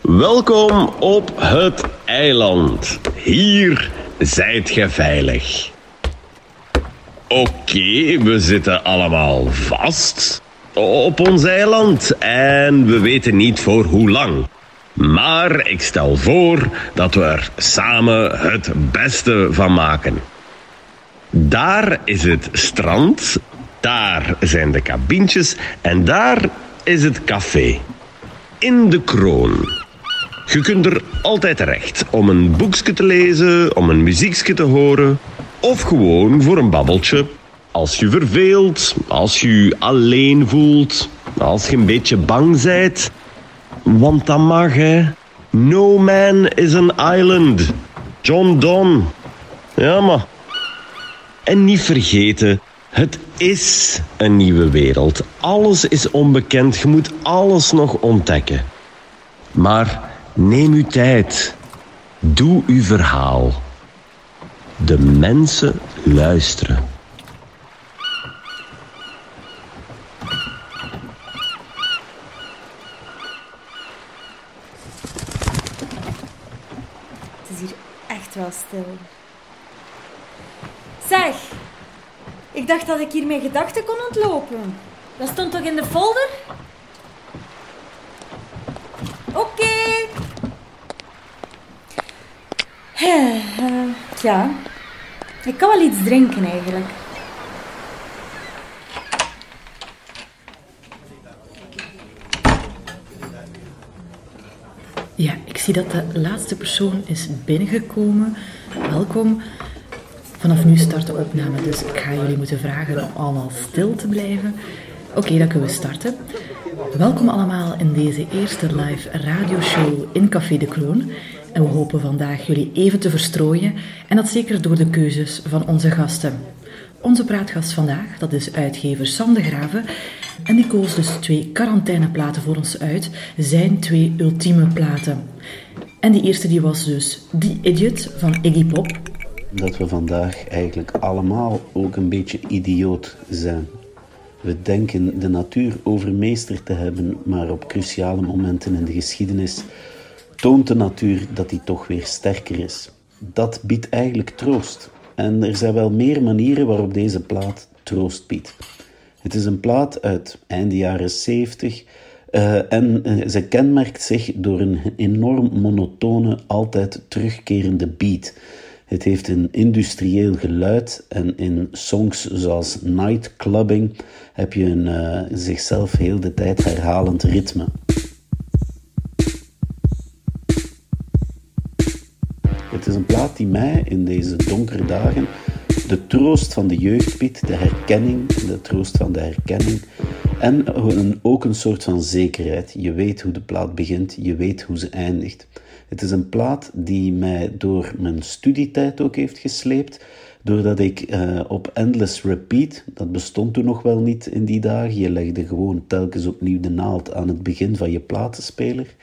Welkom op het eiland. Hier zijt ge veilig. Oké, we zitten allemaal vast op ons eiland en we weten niet voor hoe lang. Maar ik stel voor dat we er samen het beste van maken. Daar is het strand daar zijn de kabientjes en daar is het café. In de kroon. Je kunt er altijd terecht om een boekje te lezen, om een muziekje te horen of gewoon voor een babbeltje. Als je verveelt, als je je alleen voelt, als je een beetje bang bent. Want dat mag, hè. No man is an island. John Donne. Ja, maar... En niet vergeten, het is een nieuwe wereld. Alles is onbekend, je moet alles nog ontdekken. Maar neem uw tijd. Doe uw verhaal. De mensen luisteren. Het is hier echt wel stil. Zeg, ik dacht dat ik hier mijn gedachten kon ontlopen. Dat stond toch in de folder? Oké. Eh, eh, ja, ik kan wel iets drinken eigenlijk. Ja, ik zie dat de laatste persoon is binnengekomen. Welkom. Vanaf nu start de opname, dus ik ga jullie moeten vragen om allemaal stil te blijven. Oké, dan kunnen we starten. Welkom allemaal in deze eerste live radioshow in Café de Kroon. En we hopen vandaag jullie even te verstrooien en dat zeker door de keuzes van onze gasten. Onze praatgast vandaag, dat is uitgever Sam de Graven. En die koos dus twee quarantaineplaten voor ons uit. Zijn twee ultieme platen. En die eerste die was dus The Idiot van Iggy Pop. Dat we vandaag eigenlijk allemaal ook een beetje idioot zijn. We denken de natuur overmeesterd te hebben, maar op cruciale momenten in de geschiedenis toont de natuur dat die toch weer sterker is. Dat biedt eigenlijk troost. En er zijn wel meer manieren waarop deze plaat troost biedt. Het is een plaat uit einde jaren 70 uh, en uh, ze kenmerkt zich door een enorm monotone, altijd terugkerende beat. Het heeft een industrieel geluid en in songs zoals Nightclubbing heb je een uh, zichzelf heel de tijd herhalend ritme. Het is een plaat die mij in deze donkere dagen de troost van de jeugd biedt, de herkenning, de troost van de herkenning en ook een soort van zekerheid. Je weet hoe de plaat begint, je weet hoe ze eindigt. Het is een plaat die mij door mijn studietijd ook heeft gesleept, doordat ik uh, op Endless Repeat, dat bestond toen nog wel niet in die dagen, je legde gewoon telkens opnieuw de naald aan het begin van je platenspeler.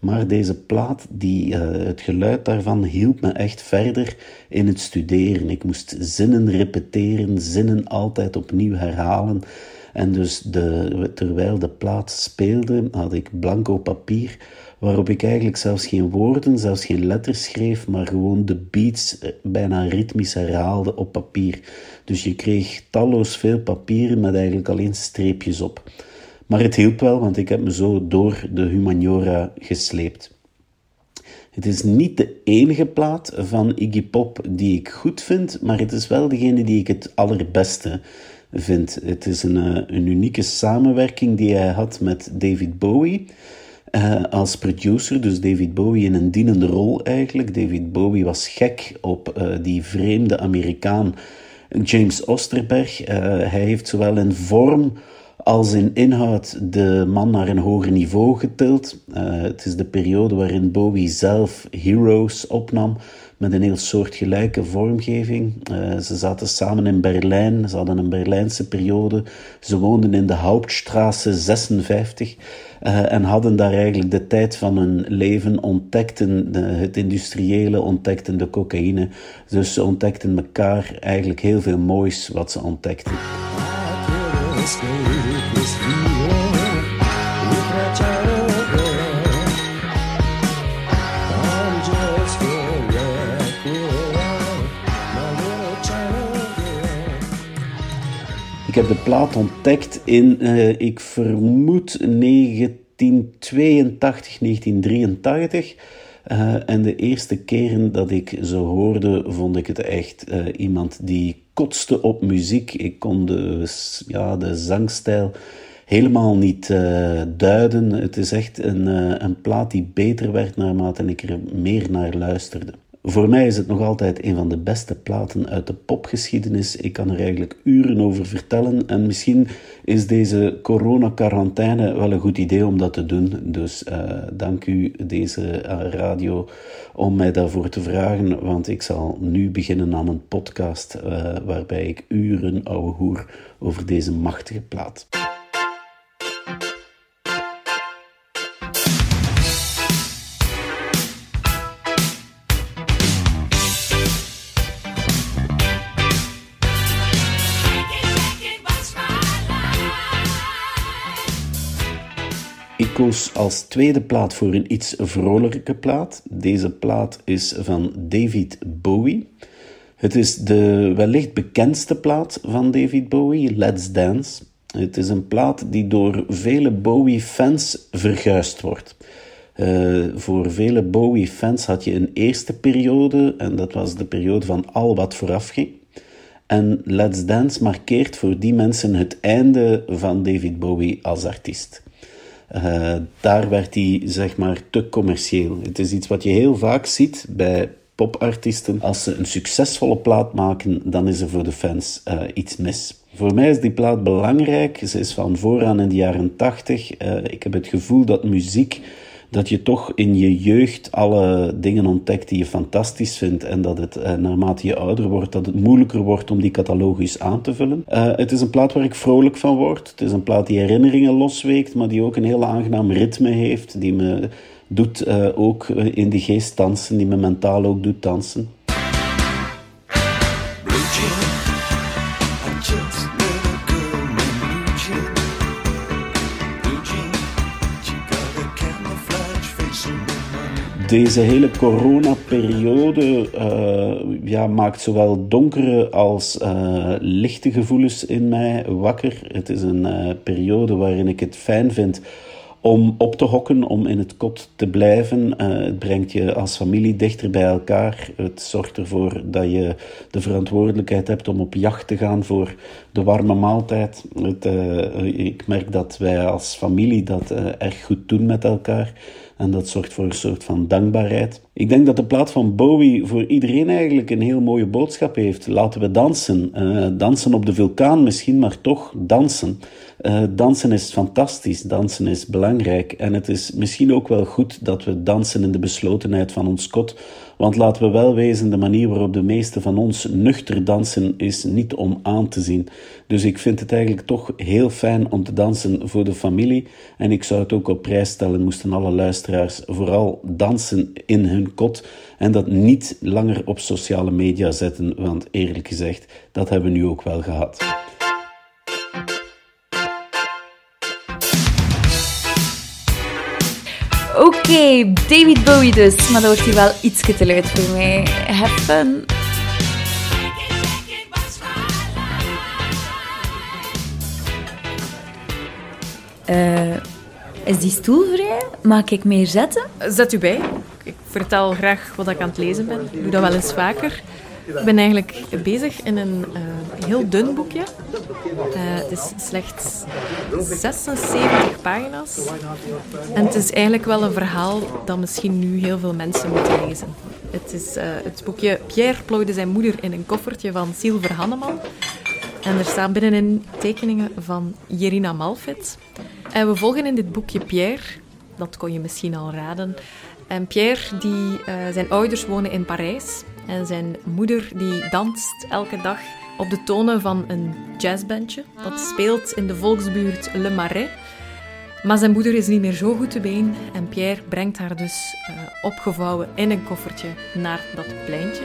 Maar deze plaat, die, uh, het geluid daarvan hielp me echt verder in het studeren. Ik moest zinnen repeteren, zinnen altijd opnieuw herhalen. En dus de, terwijl de plaat speelde, had ik blanco papier waarop ik eigenlijk zelfs geen woorden, zelfs geen letters schreef, maar gewoon de beats bijna ritmisch herhaalde op papier. Dus je kreeg talloos veel papieren met eigenlijk alleen streepjes op. Maar het hielp wel, want ik heb me zo door de humaniora gesleept. Het is niet de enige plaat van Iggy Pop die ik goed vind, maar het is wel degene die ik het allerbeste vind. Het is een, een unieke samenwerking die hij had met David Bowie. Uh, als producer, dus David Bowie in een dienende rol eigenlijk. David Bowie was gek op uh, die vreemde Amerikaan James Osterberg. Hij heeft zowel in vorm als in inhoud de man naar een hoger niveau getild. het is de periode waarin Bowie zelf Heroes opnam met een heel soortgelijke vormgeving. Uh, ze zaten samen in Berlijn, ze hadden een Berlijnse periode. Ze woonden in de Hauptstraße 56 uh, en hadden daar eigenlijk de tijd van hun leven, ontdekten de, het industriële, ontdekten de cocaïne. Dus ze ontdekten elkaar eigenlijk heel veel moois wat ze ontdekten. Ik heb de plaat ontdekt in, uh, ik vermoed, 1982, 1983. Uh, en de eerste keren dat ik ze hoorde, vond ik het echt uh, iemand die kotste op muziek. Ik kon de, ja, de zangstijl helemaal niet duiden. Het is echt een, een plaat die beter werd naarmate ik er meer naar luisterde. Voor mij is het nog altijd een van de beste platen uit de popgeschiedenis. Ik kan er eigenlijk uren over vertellen. En misschien is deze corona-quarantaine wel een goed idee om dat te doen. Dus uh, dank u, deze uh, radio, om mij daarvoor te vragen. Want ik zal nu beginnen aan een podcast uh, waarbij ik uren ouwe hoer over deze machtige plaat. Als tweede plaat voor een iets vrolijke plaat. Deze plaat is van David Bowie. Het is de wellicht bekendste plaat van David Bowie, Let's Dance. Het is een plaat die door vele Bowie-fans verguisd wordt. Uh, voor vele Bowie-fans had je een eerste periode, en dat was de periode van al wat vooraf ging. En Let's Dance markeert voor die mensen het einde van David Bowie als artiest. Uh, daar werd hij zeg maar te commercieel. Het is iets wat je heel vaak ziet bij popartiesten. Als ze een succesvolle plaat maken, dan is er voor de fans uh, iets mis. Voor mij is die plaat belangrijk. Ze is van vooraan in de jaren 80. Uh, ik heb het gevoel dat muziek dat je toch in je jeugd alle dingen ontdekt die je fantastisch vindt en dat het eh, naarmate je ouder wordt, dat het moeilijker wordt om die catalogus aan te vullen. Uh, het is een plaat waar ik vrolijk van word. Het is een plaat die herinneringen losweekt, maar die ook een heel aangenaam ritme heeft, die me doet uh, ook in de geest dansen, die me mentaal ook doet dansen. Deze hele coronaperiode uh, maakt zowel donkere als uh, lichte gevoelens in mij wakker. Het is een uh, periode waarin ik het fijn vind om op te hokken, om in het kot te blijven. het brengt je als familie dichter bij elkaar. Het zorgt ervoor dat je de verantwoordelijkheid hebt om op jacht te gaan voor de warme maaltijd. Het, ik merk dat wij als familie dat erg goed doen met elkaar. En dat zorgt voor een soort van dankbaarheid. Ik denk dat de plaat van Bowie voor iedereen eigenlijk een heel mooie boodschap heeft. Laten we dansen. Uh, dansen op de vulkaan misschien, maar toch dansen. Uh, dansen is fantastisch, dansen is belangrijk. En het is misschien ook wel goed dat we dansen in de beslotenheid van ons kot. Want laten we wel wezen, de manier waarop de meesten van ons nuchter dansen is niet om aan te zien. Dus ik vind het eigenlijk toch heel fijn om te dansen voor de familie. En ik zou het ook op prijs stellen, moesten alle luisteraars vooral dansen in hun kot. En dat niet langer op sociale media zetten, want eerlijk gezegd, dat hebben we nu ook wel gehad. Okay, David Bowie dus, maar dat wordt hier wel iets te luid voor mij. Have fun! Uh, is die stoel vrij? Mag ik meer zetten? Zet u bij. Ik vertel graag wat ik aan het lezen ben. Ik doe dat wel eens vaker. Ik ben eigenlijk bezig in een uh, heel dun boekje. Uh, het is slechts 76 pagina's. En het is eigenlijk wel een verhaal dat misschien nu heel veel mensen moeten lezen. Het is uh, het boekje Pierre plooide zijn moeder in een koffertje van Silver Hanneman. En er staan binnenin tekeningen van Jerina Malfit. En we volgen in dit boekje Pierre, dat kon je misschien al raden. En Pierre, die, zijn ouders wonen in Parijs. En zijn moeder die danst elke dag op de tonen van een jazzbandje. Dat speelt in de volksbuurt Le Marais. Maar zijn moeder is niet meer zo goed te been en Pierre brengt haar dus uh, opgevouwen in een koffertje naar dat pleintje.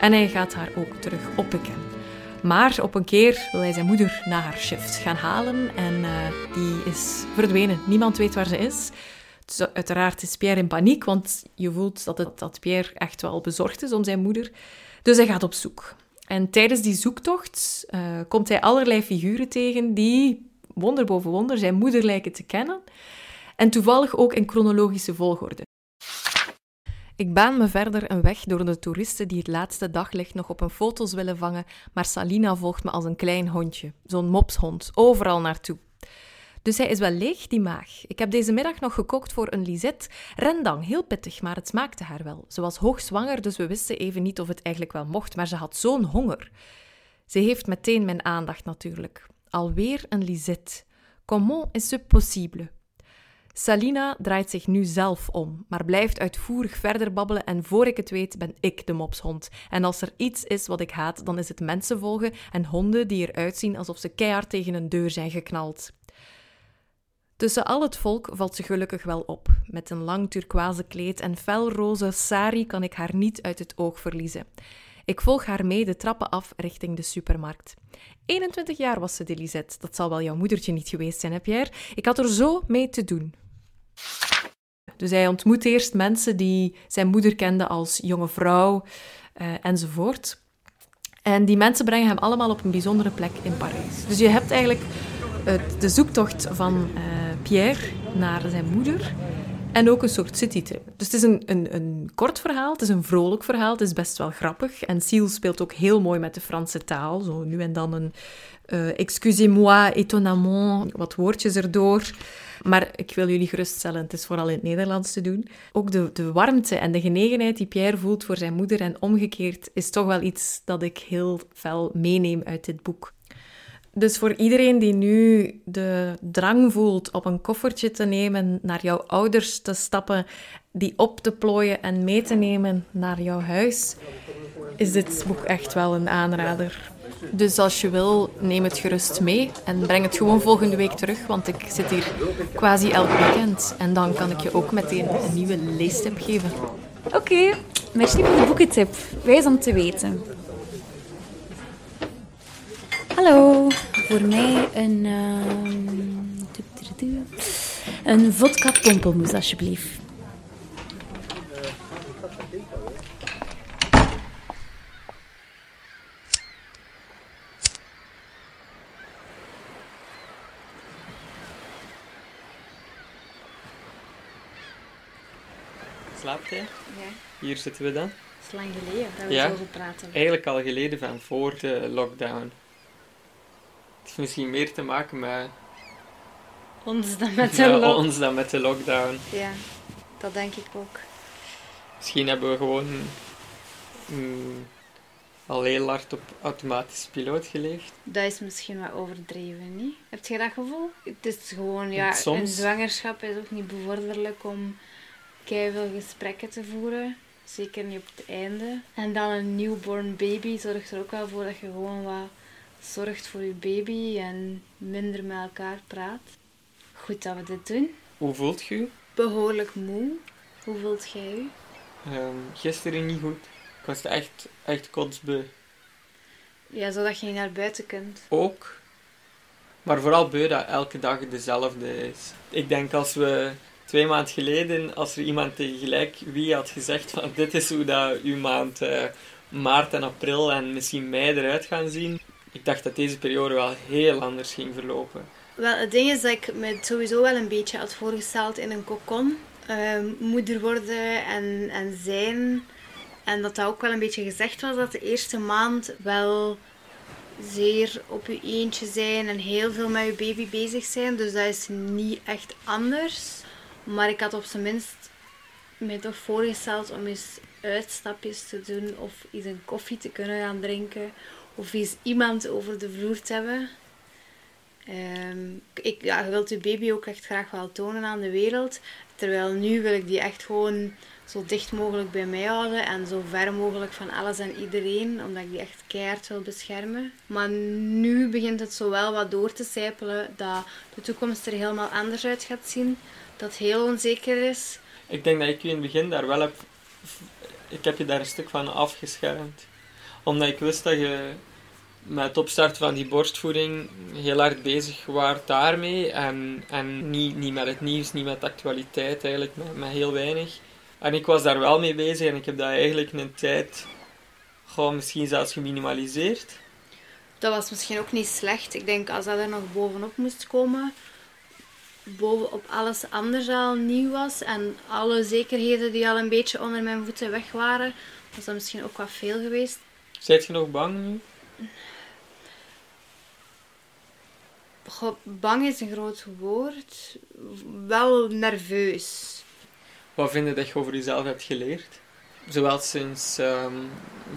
En hij gaat haar ook terug oppikken. Maar op een keer wil hij zijn moeder na haar shift gaan halen en uh, die is verdwenen. Niemand weet waar ze is. Uiteraard is Pierre in paniek, want je voelt dat, het, dat Pierre echt wel bezorgd is om zijn moeder. Dus hij gaat op zoek. En tijdens die zoektocht uh, komt hij allerlei figuren tegen die, wonder boven wonder, zijn moeder lijken te kennen. En toevallig ook in chronologische volgorde. Ik baan me verder een weg door de toeristen die het laatste daglicht nog op een foto's willen vangen, maar Salina volgt me als een klein hondje, zo'n mopshond, overal naartoe. Dus hij is wel leeg, die maag. Ik heb deze middag nog gekookt voor een Lisette. Rendang, heel pittig, maar het smaakte haar wel. Ze was hoogzwanger, dus we wisten even niet of het eigenlijk wel mocht, maar ze had zo'n honger. Ze heeft meteen mijn aandacht natuurlijk. Alweer een Lisette. Comment est ce possible? Salina draait zich nu zelf om, maar blijft uitvoerig verder babbelen en voor ik het weet ben ik de mopshond. En als er iets is wat ik haat, dan is het mensen volgen en honden die eruit zien alsof ze keihard tegen een deur zijn geknald. Tussen al het volk valt ze gelukkig wel op. Met een lang turquoise kleed en felroze sari kan ik haar niet uit het oog verliezen. Ik volg haar mee de trappen af richting de supermarkt. 21 jaar was ze, de Lisette. Dat zal wel jouw moedertje niet geweest zijn, heb jij? Ik had er zo mee te doen. Dus hij ontmoet eerst mensen die zijn moeder kenden als jonge vrouw uh, enzovoort. En die mensen brengen hem allemaal op een bijzondere plek in Parijs. Dus je hebt eigenlijk de zoektocht van uh, Pierre naar zijn moeder en ook een soort citytrip. Dus het is een, een, een kort verhaal, het is een vrolijk verhaal, het is best wel grappig. En Seal speelt ook heel mooi met de Franse taal. Zo nu en dan een uh, excusez-moi, étonnamment, wat woordjes erdoor. Maar ik wil jullie geruststellen, het is vooral in het Nederlands te doen. Ook de, de warmte en de genegenheid die Pierre voelt voor zijn moeder en omgekeerd is toch wel iets dat ik heel fel meeneem uit dit boek. Dus voor iedereen die nu de drang voelt op een koffertje te nemen, naar jouw ouders te stappen, die op te plooien en mee te nemen naar jouw huis, is dit boek echt wel een aanrader. Dus als je wil, neem het gerust mee en breng het gewoon volgende week terug, want ik zit hier quasi elk weekend. En dan kan ik je ook meteen een nieuwe leestip geven. Oké, merci voor de boekentip. Wijs om te weten. Hallo, voor mij een, uh, een vodka pompelmoes alsjeblieft. Slaapt hij? Ja. Hier zitten we dan. Dat is lang geleden dat we ja, zo praten. Eigenlijk al geleden van voor de lockdown. Het heeft misschien meer te maken met... Ons dan met de, ja, ons dan met de lockdown. Ja, dat denk ik ook. Misschien hebben we gewoon mm, al heel hard op automatische piloot geleefd. Dat is misschien wat overdreven, niet? Heb je dat gevoel? Het is gewoon, ja, Soms... een zwangerschap is ook niet bevorderlijk om veel gesprekken te voeren. Zeker niet op het einde. En dan een newborn baby zorgt er ook wel voor dat je gewoon wat zorgt voor je baby en minder met elkaar praat. Goed dat we dit doen. Hoe voelt je Behoorlijk moe. Hoe voelt jij je? Um, gisteren niet goed. Ik was echt, echt kotsbeu. Ja, zodat je niet naar buiten kunt. Ook. Maar vooral beu dat elke dag dezelfde is. Ik denk als we twee maanden geleden, als er iemand tegelijk wie had gezegd van dit is hoe dat uw maand uh, maart en april en misschien mei eruit gaan zien, ik dacht dat deze periode wel heel anders ging verlopen. Wel, het ding is dat ik me sowieso wel een beetje had voorgesteld in een kokon. Ehm, moeder worden en, en zijn. En dat dat ook wel een beetje gezegd was dat de eerste maand wel zeer op je eentje zijn en heel veel met je baby bezig zijn. Dus dat is niet echt anders. Maar ik had op zijn minst me toch voorgesteld om eens uitstapjes te doen of eens een koffie te kunnen gaan drinken of eens iemand over de vloer te hebben. Um, ik, ja, je wilt je baby ook echt graag wel tonen aan de wereld. Terwijl nu wil ik die echt gewoon zo dicht mogelijk bij mij houden en zo ver mogelijk van alles en iedereen, omdat ik die echt keihard wil beschermen. Maar nu begint het zo wel wat door te sijpelen dat de toekomst er helemaal anders uit gaat zien dat heel onzeker is. Ik denk dat ik u in het begin daar wel heb... Ik heb je daar een stuk van afgeschermd. Omdat ik wist dat je met het opstarten van die borstvoeding heel hard bezig waart daarmee. En, en niet, niet met het nieuws, niet met de actualiteit, eigenlijk met, met heel weinig. En ik was daar wel mee bezig en ik heb dat eigenlijk een tijd Gewoon misschien zelfs geminimaliseerd. Dat was misschien ook niet slecht. Ik denk als dat er nog bovenop moest komen, bovenop alles anders al nieuw was en alle zekerheden die al een beetje onder mijn voeten weg waren, was dat misschien ook wat veel geweest. Zijt je nog bang nu? Bang is een groot woord. Wel nerveus. Wat vind je dat je over jezelf hebt geleerd? Zowel sinds, ehm,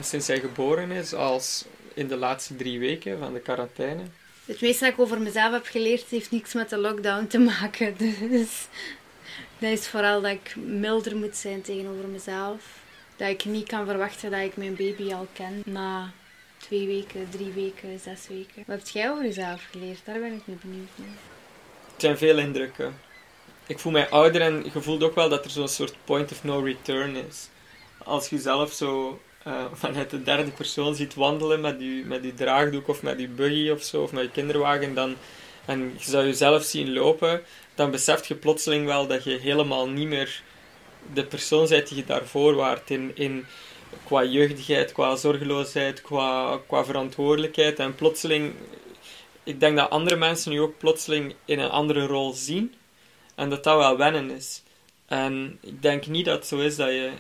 sinds hij geboren is, als in de laatste drie weken van de quarantaine. Het meeste dat ik over mezelf heb geleerd heeft niks met de lockdown te maken. Dus dat is vooral dat ik milder moet zijn tegenover mezelf. Dat ik niet kan verwachten dat ik mijn baby al ken na twee weken, drie weken, zes weken. Wat heb jij over jezelf geleerd? Daar ben ik nu benieuwd naar. Het zijn veel indrukken. Ik voel mij ouder en je voelt ook wel dat er zo'n soort point of no return is. Als je zelf zo uh, vanuit de derde persoon ziet wandelen met je, met je draagdoek of met je buggy of zo, of met je kinderwagen, dan, en je zou jezelf zien lopen, dan beseft je plotseling wel dat je helemaal niet meer de persoon bent die je daarvoor waart. In, in, qua jeugdigheid, qua zorgeloosheid, qua, qua verantwoordelijkheid. En plotseling, ik denk dat andere mensen nu ook plotseling in een andere rol zien. En dat dat wel wennen is. En ik denk niet dat het zo is dat je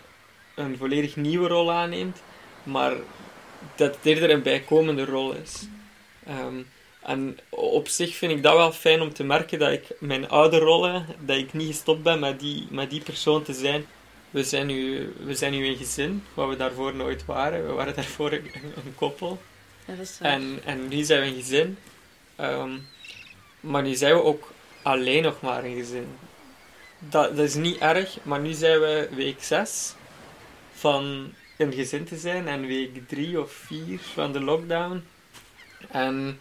een volledig nieuwe rol aanneemt, maar dat het eerder een bijkomende rol is. Ehm, en op zich vind ik dat wel fijn om te merken dat ik mijn oude rollen, dat ik niet gestopt ben met die, met die persoon te zijn. We zijn, nu, we zijn nu een gezin, wat we daarvoor nooit waren. We waren daarvoor een, een koppel. Dat is en, en nu zijn we een gezin. Ehm, maar nu zijn we ook alleen nog maar een gezin. Dat, dat is niet erg, maar nu zijn we week 6 van een gezin te zijn en week 3 of 4 van de lockdown. En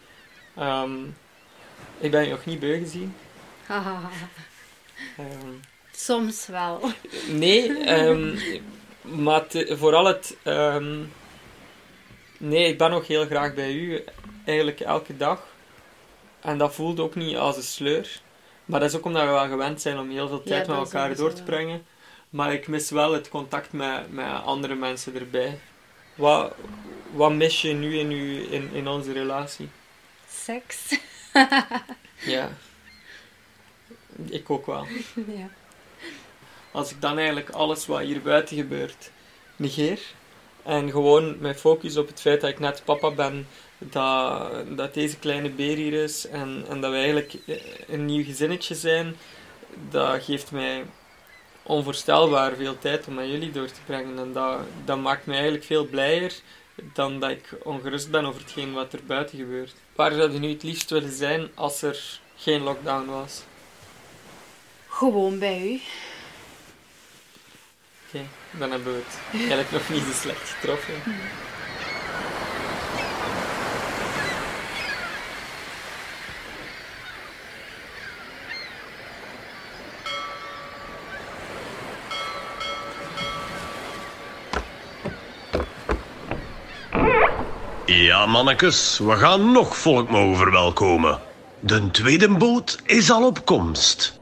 um, ik ben je nog niet beu gezien. um, Soms wel. Nee, um, maar te, vooral het. nee, ik ben nog heel graag bij u, eigenlijk elke dag. En dat voelt ook niet als een sleur. Maar dat is ook omdat we wel gewend zijn om heel veel tijd ja, met elkaar door te brengen. Maar ik mis wel het contact met, met andere mensen erbij. Wat, wat mis je nu in, uw, in, in onze relatie? Seks. ja. Ik ook wel. Ja. Als ik dan eigenlijk alles wat hier buiten gebeurt negeer en gewoon mijn focus op het feit dat ik net papa ben, dat, dat deze kleine beer hier is en, en dat we eigenlijk een nieuw gezinnetje zijn, dat geeft mij onvoorstelbaar veel tijd om met jullie door te brengen. En dat, dat maakt me eigenlijk veel blijer dan dat ik ongerust ben over hetgeen wat er buiten gebeurt. Waar zou je nu het liefst willen zijn als er geen lockdown was? Gewoon bij u. Dan hebben we het eigenlijk nog niet zo slecht getroffen. Ja, mannekes, we gaan nog volk mogen verwelkomen. De tweede boot is al op komst.